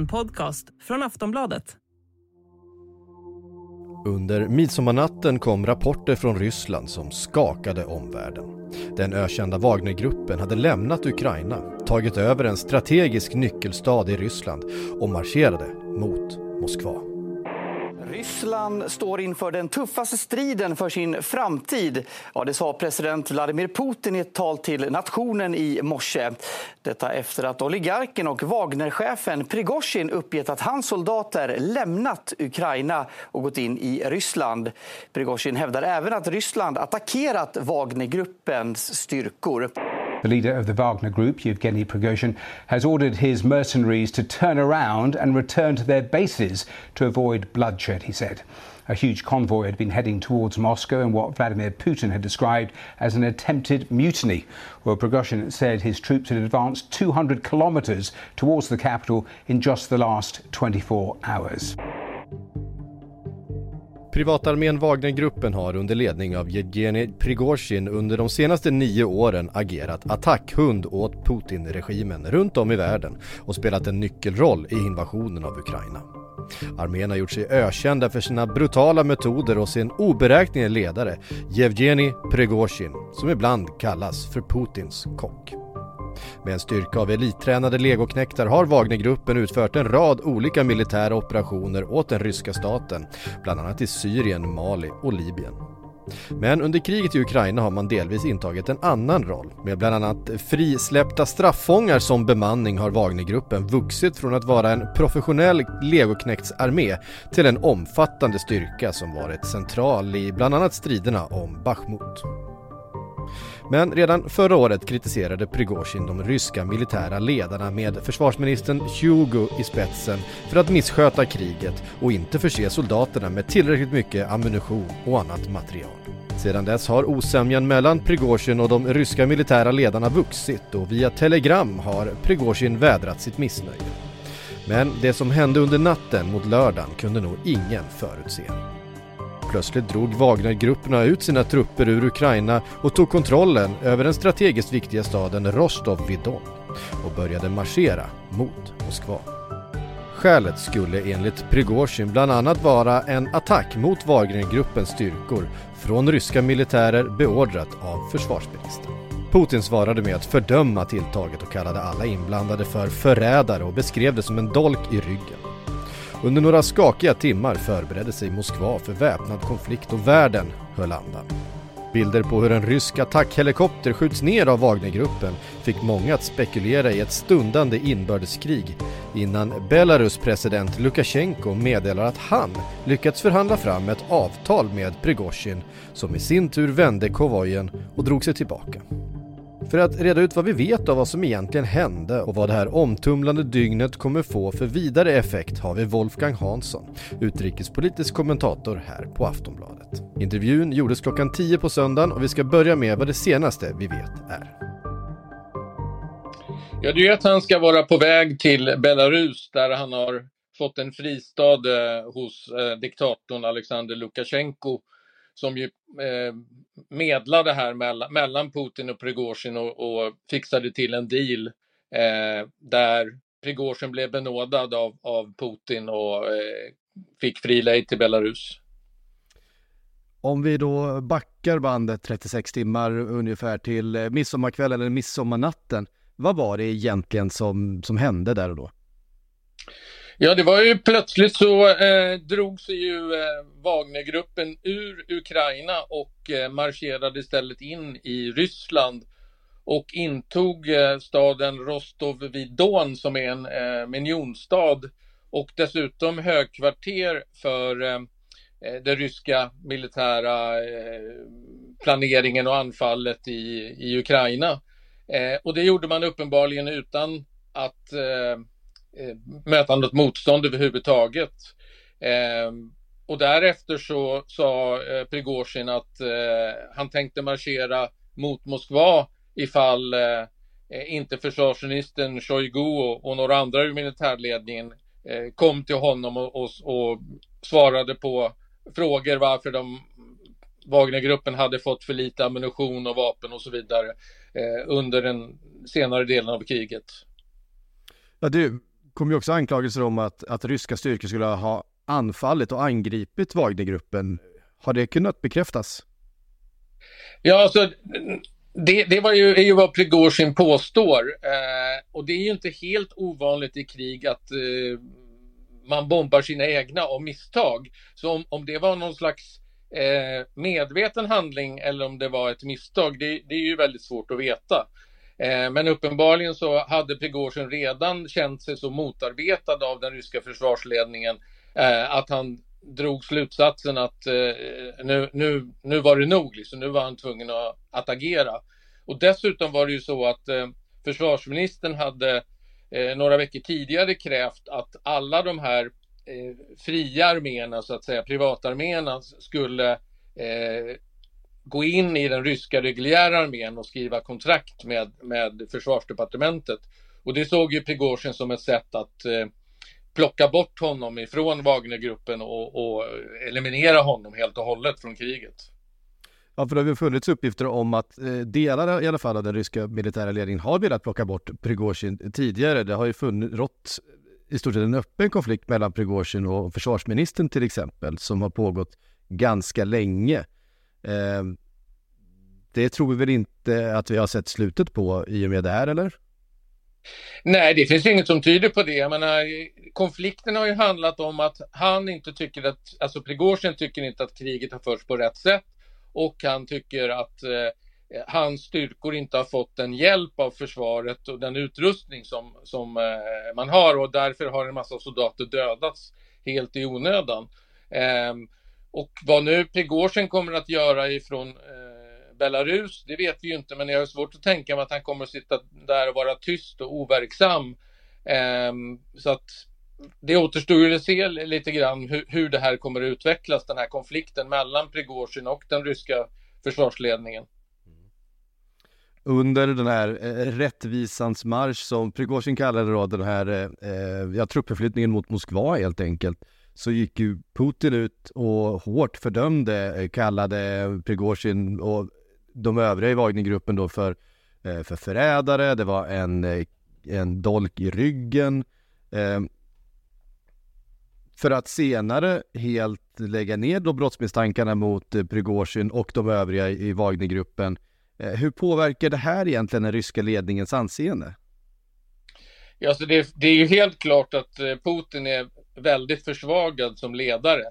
En podcast från Aftonbladet. Under midsommarnatten kom rapporter från Ryssland som skakade omvärlden. Den ökända Wagnergruppen hade lämnat Ukraina, tagit över en strategisk nyckelstad i Ryssland och marscherade mot Moskva. Ryssland står inför den tuffaste striden för sin framtid. Ja, det sa president Vladimir Putin i ett tal till nationen i morse. Detta efter att oligarken och Wagnerchefen Prigozjin uppgett att hans soldater lämnat Ukraina och gått in i Ryssland. Prigozjin hävdar även att Ryssland attackerat Wagnergruppens styrkor. The leader of the Wagner Group, Yevgeny Prigozhin, has ordered his mercenaries to turn around and return to their bases to avoid bloodshed, he said. A huge convoy had been heading towards Moscow in what Vladimir Putin had described as an attempted mutiny. Well, Prigozhin said his troops had advanced 200 kilometres towards the capital in just the last 24 hours. Privatarmén Wagnergruppen har under ledning av Jevgenij Prigozjin under de senaste nio åren agerat attackhund åt Putin-regimen runt om i världen och spelat en nyckelroll i invasionen av Ukraina. Armén har gjort sig ökända för sina brutala metoder och sin oberäknelige ledare Jevgenij Prigozjin som ibland kallas för Putins kock. Med en styrka av elittränade legoknektar har Wagnergruppen utfört en rad olika militära operationer åt den ryska staten, bland annat i Syrien, Mali och Libyen. Men under kriget i Ukraina har man delvis intagit en annan roll. Med bland annat frisläppta straffångar som bemanning har Wagnergruppen vuxit från att vara en professionell legoknektsarmé till en omfattande styrka som varit central i bland annat striderna om Bachmut. Men redan förra året kritiserade Prigozjin de ryska militära ledarna med försvarsministern Hugo i spetsen för att missköta kriget och inte förse soldaterna med tillräckligt mycket ammunition och annat material. Sedan dess har osämjan mellan Prigozjin och de ryska militära ledarna vuxit och via telegram har Prigozjin vädrat sitt missnöje. Men det som hände under natten mot lördagen kunde nog ingen förutse. Plötsligt drog Wagnergrupperna ut sina trupper ur Ukraina och tog kontrollen över den strategiskt viktiga staden Rostov-vid-Don och började marschera mot Moskva. Skälet skulle enligt Prigozjin bland annat vara en attack mot Wagnergruppens styrkor från ryska militärer beordrat av försvarsministern. Putin svarade med att fördöma tilltaget och kallade alla inblandade för förrädare och beskrev det som en dolk i ryggen. Under några skakiga timmar förberedde sig Moskva för väpnad konflikt och världen höll andan. Bilder på hur en rysk attackhelikopter skjuts ner av Wagnergruppen fick många att spekulera i ett stundande inbördeskrig innan Belarus president Lukasjenko meddelar att han lyckats förhandla fram ett avtal med Prigozjin som i sin tur vände konvojen och drog sig tillbaka. För att reda ut vad vi vet av vad som egentligen hände och vad det här omtumlande dygnet kommer få för vidare effekt har vi Wolfgang Hansson, utrikespolitisk kommentator här på Aftonbladet. Intervjun gjordes klockan 10 på söndagen och vi ska börja med vad det senaste vi vet är. Ja, det är att han ska vara på väg till Belarus där han har fått en fristad eh, hos eh, diktatorn Alexander Lukasjenko som ju eh, medlade här mellan, mellan Putin och Prigozjin och, och fixade till en deal eh, där Prigozjin blev benådad av, av Putin och eh, fick fri lejd till Belarus. Om vi då backar bandet 36 timmar ungefär till eh, midsommarkvällen eller midsommarnatten. Vad var det egentligen som, som hände där och då? Ja, det var ju plötsligt så eh, drog sig ju eh, Wagnergruppen ur Ukraina och eh, marscherade istället in i Ryssland och intog eh, staden Rostov vid Don som är en eh, minionstad och dessutom högkvarter för eh, eh den ryska militära eh, planeringen och anfallet i, i Ukraina. Eh, och det gjorde man uppenbarligen utan att eh, Eh, möta något motstånd överhuvudtaget. Eh, och därefter så sa eh, Prigozjin att eh, han tänkte marschera mot Moskva ifall eh, eh, inte försvarsministern Shoigu och, och några andra ur militärledningen eh, kom till honom och, och, och, svarade på frågor varför de Wagnergruppen hade fått för lite ammunition och vapen och så vidare eh, under den senare delen av kriget. Ja, du, kom ju också anklagelser om att, att ryska styrkor skulle ha anfallit och angripit Wagnergruppen. Har det kunnat bekräftas? Ja, alltså det, det var ju, är ju vad Prigozjin påstår. Eh, och det är ju inte helt ovanligt i krig att eh, man bombar sina egna av misstag. Så om, om det var någon slags eh, medveten handling eller om det var ett misstag, det, det är ju väldigt svårt att veta. Eh, men uppenbarligen så hade Prigozjin redan känt sig så motarbetad av den ryska försvarsledningen eh, att han drog slutsatsen att eh, nu, nu, nu var det nog, liksom. nu var han tvungen att, att agera. Och dessutom var det ju så att försvarsministern hade några veckor tidigare krävt att alla de här fria arméerna, så att säga, privatarméerna, skulle eh, gå in i den ryska reguljära armén och skriva kontrakt med, med försvarsdepartementet. Och det såg ju Prigozjin som ett sätt att eh, plocka bort honom ifrån Wagnergruppen och, och eliminera honom helt och hållet från kriget. Ja, för det har ju funnits uppgifter om att eh, delar i alla fall av den ryska militära ledningen har velat plocka bort Prigozjin tidigare. Det har ju funnits, rått i stort sett en öppen konflikt mellan Prigozjin och försvarsministern till exempel, som har pågått ganska länge. Ehm, det tror vi väl inte att vi har sett slutet på i och med det här, eller? Nej, det finns inget som tyder på det. Jag menar, konflikten har ju handlat om att han inte tycker att, alltså Prigozjin tycker inte att kriget har förts på rätt sätt och han tycker att eh, hans styrkor inte har fått den hjälp av försvaret och den utrustning som, som eh, man har och därför har en massa soldater dödats helt i onödan. Eh, och vad nu Prigozjin kommer att göra ifrån eh, Belarus, det vet vi ju inte, men jag har svårt att tänka mig att han kommer att sitta där och vara tyst och overksam. Eh, så att det återstår ju att se lite grann hur, hur det här kommer att utvecklas, den här konflikten mellan Prigozjin och den ryska försvarsledningen. Under den här eh, rättvisans marsch som Prigozjin kallade då, den här eh, eh ja, truppförflyttningen mot Moskva helt enkelt, så gick ju Putin ut och hårt fördömde, eh, kallade Prigozjin och de övriga i Wagnergruppen då för, eh, för förrädare, det var en, eh, en dolk i ryggen. Ehm, för att senare helt lägga ner då brottsmisstankarna mot Prigozjin och de övriga i Wagnergruppen. Hur påverkar det här egentligen den ryska ledningens anseende? Ja, så det, det är ju helt klart att Putin är väldigt försvagad som ledare.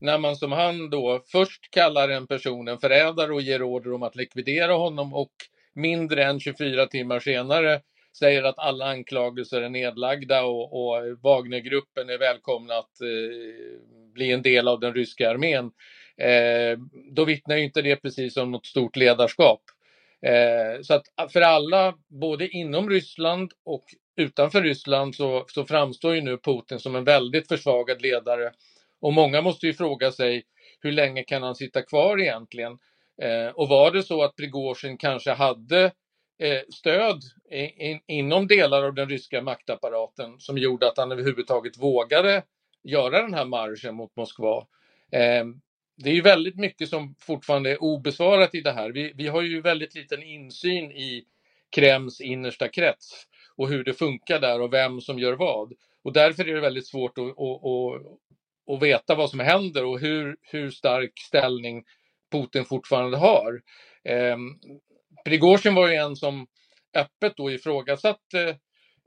När man som han då först kallar en person en förrädare och ger order om att likvidera honom och mindre än 24 timmar senare säger att alla anklagelser är nedlagda och, och Wagnergruppen är välkomna att eh, bli en del av den ryska armén. Eh, då vittnar ju inte det precis om något stort ledarskap. Eh, så att för alla, både inom Ryssland och utanför Ryssland, så, så framstår ju nu Putin som en väldigt försvagad ledare. Och många måste ju fråga sig hur länge kan han sitta kvar egentligen? Eh, och var det så att Prigozjin kanske hade Eh, stöd inom delar av den ryska maktapparaten som gjorde att han överhuvudtaget vågade göra den här marschen mot Moskva. Eh, det är ju väldigt mycket som fortfarande är obesvarat i det här. Vi, vi har ju väldigt liten insyn i Kremls innersta krets och hur det funkar där och vem som gör vad. Och därför är det väldigt svårt att, att, att, att veta vad som händer och hur, hur stark ställning Putin fortfarande har. Eh, Prigozjin var ju en som öppet då ifrågasatte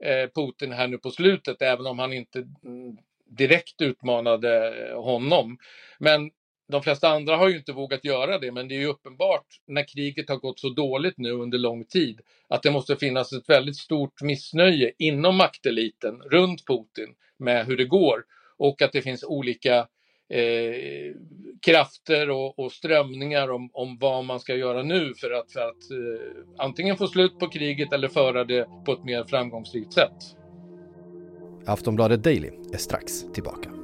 eh, Putin här nu på slutet, även om han inte mm, direkt utmanade honom. Men de flesta andra har ju inte vågat göra det, men det är ju uppenbart när kriget har gått så dåligt nu under lång tid att det måste finnas ett väldigt stort missnöje inom makteliten runt Putin med hur det går och att det finns olika eh, krafter och, och strömningar om, om, vad man ska göra nu för att, för att eh, antingen få slut på kriget eller föra det på ett mer framgångsrikt sätt. Aftonbladet Daily är strax tillbaka.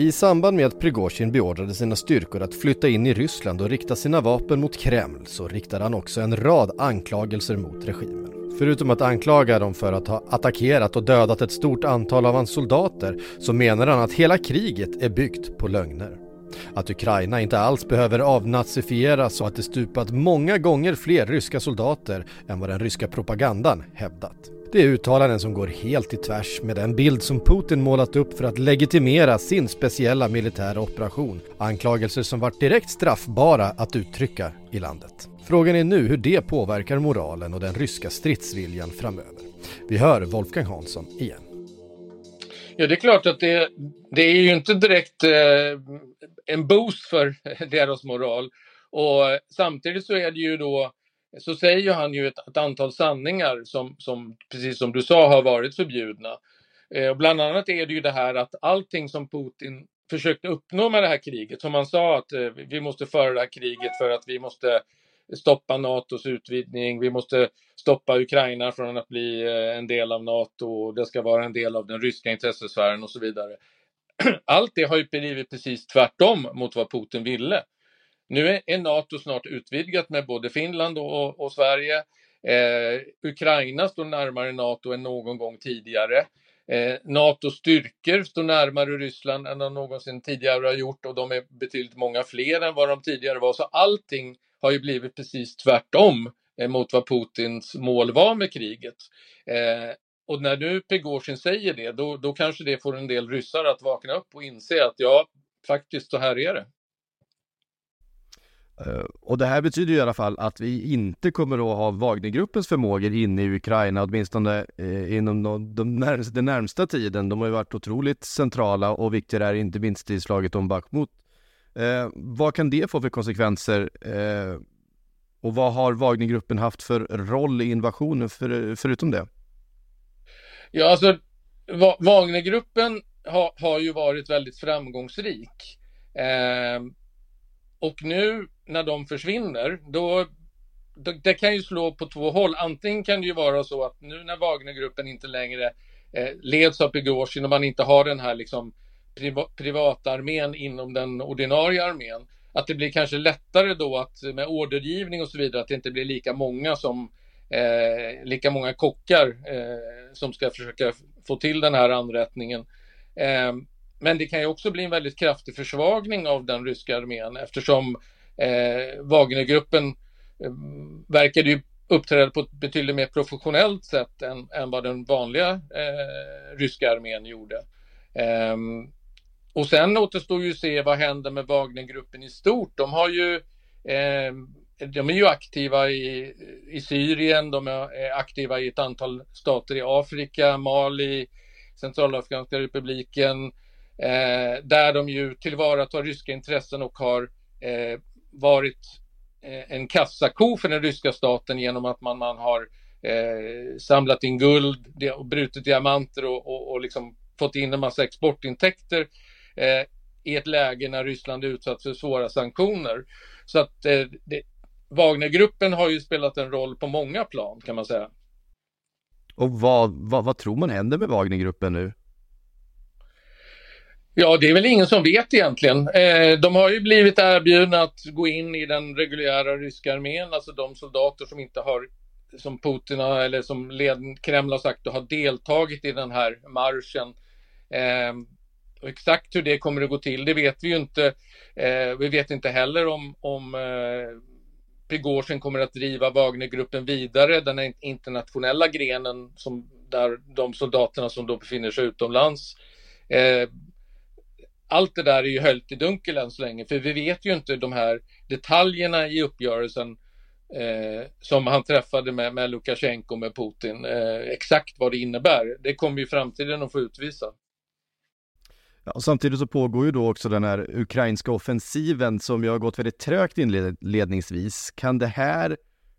I samband med att Prigozjin beordrade sina styrkor att flytta in i Ryssland och rikta sina vapen mot Kreml så riktade han också en rad anklagelser mot regimen. Förutom att anklaga dem för att ha attackerat och dödat ett stort antal av hans soldater så menar han att hela kriget är byggt på lögner. Att Ukraina inte alls behöver avnazifieras och att det stupat många gånger fler ryska soldater än vad den ryska propagandan hävdat. Det är uttalanden som går helt i tvärs med den bild som Putin målat upp för att legitimera sin speciella militära operation. Anklagelser som varit direkt straffbara att uttrycka i landet. Frågan är nu hur det påverkar moralen och den ryska stridsviljan framöver. Vi hör Wolfgang Hansson igen. Ja, det är klart att det, det är ju inte direkt eh, en boost för deras moral. Och samtidigt så är det ju då så säger han ju ett, ett, antal sanningar som, som, precis som du sa, har varit förbjudna. Eh, bland annat är det ju det här att allting som Putin försökte uppnå med det här kriget, som han sa att eh, vi måste föra det här kriget för att vi måste stoppa NATOs utvidgning, vi måste stoppa Ukraina från att bli eh, en del av NATO, det ska vara en del av den ryska intressesfären och så vidare. Allt det har ju blivit precis tvärtom mot vad Putin ville. Nu är NATO snart utvidgat med både Finland och, och Sverige. Eh, Ukraina står närmare NATO än någon gång tidigare. Eh, NATOs styrkor står närmare Ryssland än de någonsin tidigare har gjort och de är betydligt många fler än vad de tidigare var. Så allting har ju blivit precis tvärtom eh, mot vad Putins mål var med kriget. Eh, och när nu Prigozjin säger det, då, då kanske det får en del ryssar att vakna upp och inse att ja, faktiskt så här är det. Eh, och det här betyder i alla fall att vi inte kommer att ha Wagnergruppens förmågor inne i Ukraina, åtminstone eh, inom närmsta, den närmsta tiden. De har ju varit otroligt centrala och viktiga där, inte minst i slaget om Bakhmut. Eh, vad kan det få för konsekvenser? Eh, och vad har Wagnergruppen haft för roll i invasionen för, förutom det? Ja, alltså Wagnergruppen har, har ju varit väldigt framgångsrik. Eh, och nu när de försvinner, då, det kan ju slå på två håll. Antingen kan det ju vara så att nu när Wagnergruppen inte längre eh, leds av Prigozjin och man inte har den här liksom priva, privatarmén inom den ordinarie armén, att det blir kanske lättare då att med ordergivning och så vidare, att det inte blir lika många som eh, lika många kockar eh, som ska försöka få till den här anrättningen. Eh, men det kan ju också bli en väldigt kraftig försvagning av den ryska armén eftersom eh, Wagnergruppen eh, verkade ju uppträda på ett betydligt mer professionellt sätt än, än vad den vanliga eh, ryska armén gjorde. Eh, och sen återstår ju att se vad händer med Wagnergruppen i stort. De har ju eh, de är ju aktiva i, i Syrien, de är aktiva i ett antal stater i Afrika, Mali, Centralafrikanska republiken, eh, där de ju tillvaratar ryska intressen och har eh, varit eh, en kassako för den ryska staten genom att man, man har eh, samlat in guld och brutit diamanter och, och, och liksom fått in en massa exportintäkter eh, i ett läge när Ryssland är utsatt för svåra sanktioner. Så att eh, det, Wagnergruppen har ju spelat en roll på många plan kan man säga. Och vad, vad, vad tror man händer med Wagnergruppen nu? Ja, det är väl ingen som vet egentligen. Eh, de har ju blivit erbjudna att gå in i den reguljära ryska armén, alltså de soldater som inte har, som Putin har, eller som led, Kreml har sagt, har deltagit i den här marschen. Eh, och exakt hur det kommer att gå till, det vet vi ju inte. Eh, vi vet inte heller om, om eh, Prigozjin kommer att driva Wagnergruppen vidare, den internationella grenen som där de soldaterna som då befinner sig utomlands eh, allt det där är ju höljt i dunkel än så länge, för vi vet ju inte de här detaljerna i uppgörelsen eh, som han träffade med, med Lukasjenko med Putin, eh, exakt vad det innebär. Det kommer ju framtiden att få utvisa. Ja, samtidigt så pågår ju då också den här ukrainska offensiven som ju har gått väldigt trögt inledningsvis. Kan det här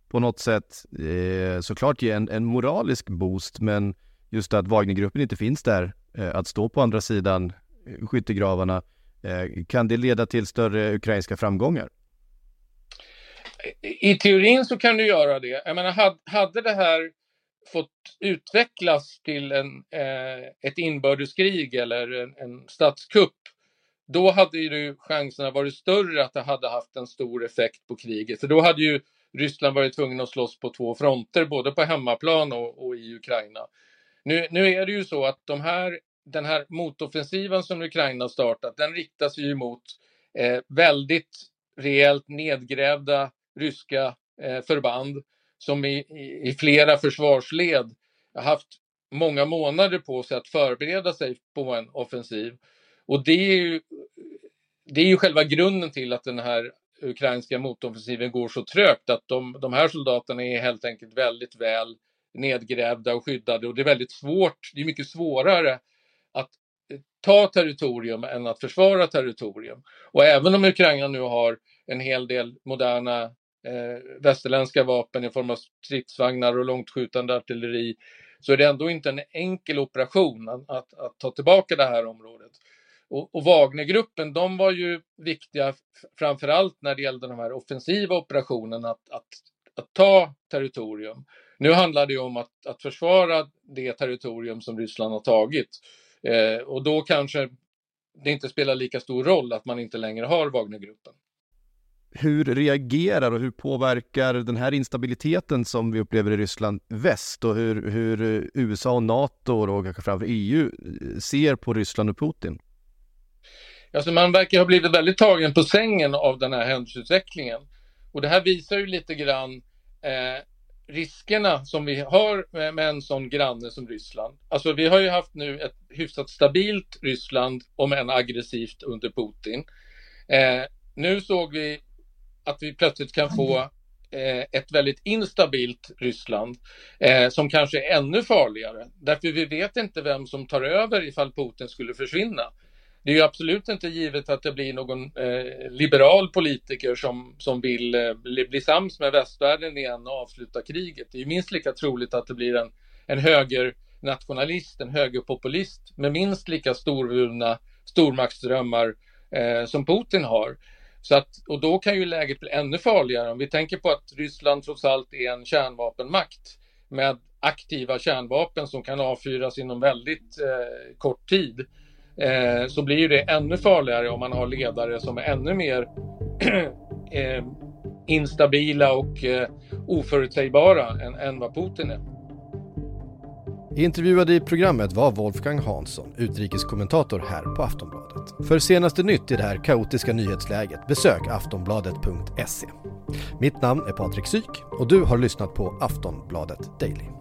på något sätt eh, såklart ge en, en, moralisk boost, men just att Wagnergruppen inte finns där, eh, att stå på andra sidan Eh, skyttegravarna, eh, kan det leda till större ukrainska framgångar? I teorin så kan du göra det. Jag menar, hade det här fått utvecklas till en, eh, ett inbördeskrig eller en, en statskupp, då hade ju chanserna varit större att det hade haft en stor effekt på kriget. För då hade ju Ryssland varit tvungen att slåss på två fronter, både på hemmaplan och, och i Ukraina. Nu, nu, är det ju så att de här, den här motoffensiven som Ukraina startat, den riktas ju mot eh, väldigt rejält nedgrävda ryska eh, förband som i, i, i flera försvarsled har haft många månader på sig att förbereda sig på en offensiv. Och det är ju, det är ju själva grunden till att den här ukrainska motoffensiven går så trögt, att de, de här soldaterna är helt enkelt väldigt väl nedgrävda och skyddade och det är väldigt svårt, det är mycket svårare att eh, ta territorium än att försvara territorium. Och även om Ukraina nu har en hel del moderna eh, västerländska vapen i form av stridsvagnar och långtskjutande artilleri så är det ändå inte en enkel operation att, att, att ta tillbaka det här området. Och, och Wagnergruppen, de var ju viktiga framför allt när det gällde de här offensiva operationerna, att, att, att ta territorium. Nu handlar det ju om att, att försvara det territorium som Ryssland har tagit. Eh, och då kanske det inte spelar lika stor roll att man inte längre har Wagnergruppen hur reagerar och hur påverkar den här instabiliteten som vi upplever i Ryssland väst och hur, hur USA och NATO och kanske framför EU ser på Ryssland och Putin? Alltså man verkar ha blivit väldigt tagen på sängen av den här händelseutvecklingen. Och det här visar ju lite grann eh, riskerna som vi har med, med en sån granne som Ryssland. Alltså vi har ju haft nu ett hyfsat stabilt Ryssland, om än aggressivt under Putin. Eh, nu såg vi att vi plötsligt kan få eh, ett väldigt instabilt Ryssland eh, som kanske är ännu farligare. Därför vi vet inte vem som tar över ifall Putin skulle försvinna. Det är ju absolut inte givet att det blir någon eh, liberal politiker som, som vill eh, bli, bli sams med västvärlden igen och avsluta kriget. Det är minst lika troligt att det blir en, en högernationalist, en högerpopulist med minst lika storvulna stormaktsdrömmar eh, som Putin har. Så att, och då kan ju läget bli ännu farligare om vi tänker på att Ryssland trots allt är en kärnvapenmakt med aktiva kärnvapen som kan avfyras inom väldigt eh, kort tid. Eh, så blir det ännu farligare om man har ledare som är ännu mer eh, instabila och eh, oförutsägbara än, än vad Putin är. Intervjuad i programmet var Wolfgang Hansson, utrikeskommentator här på Aftonbladet. För senaste nytt i det här kaotiska nyhetsläget besök aftonbladet.se. Mitt namn är Patrik Syk och du har lyssnat på Aftonbladet Daily.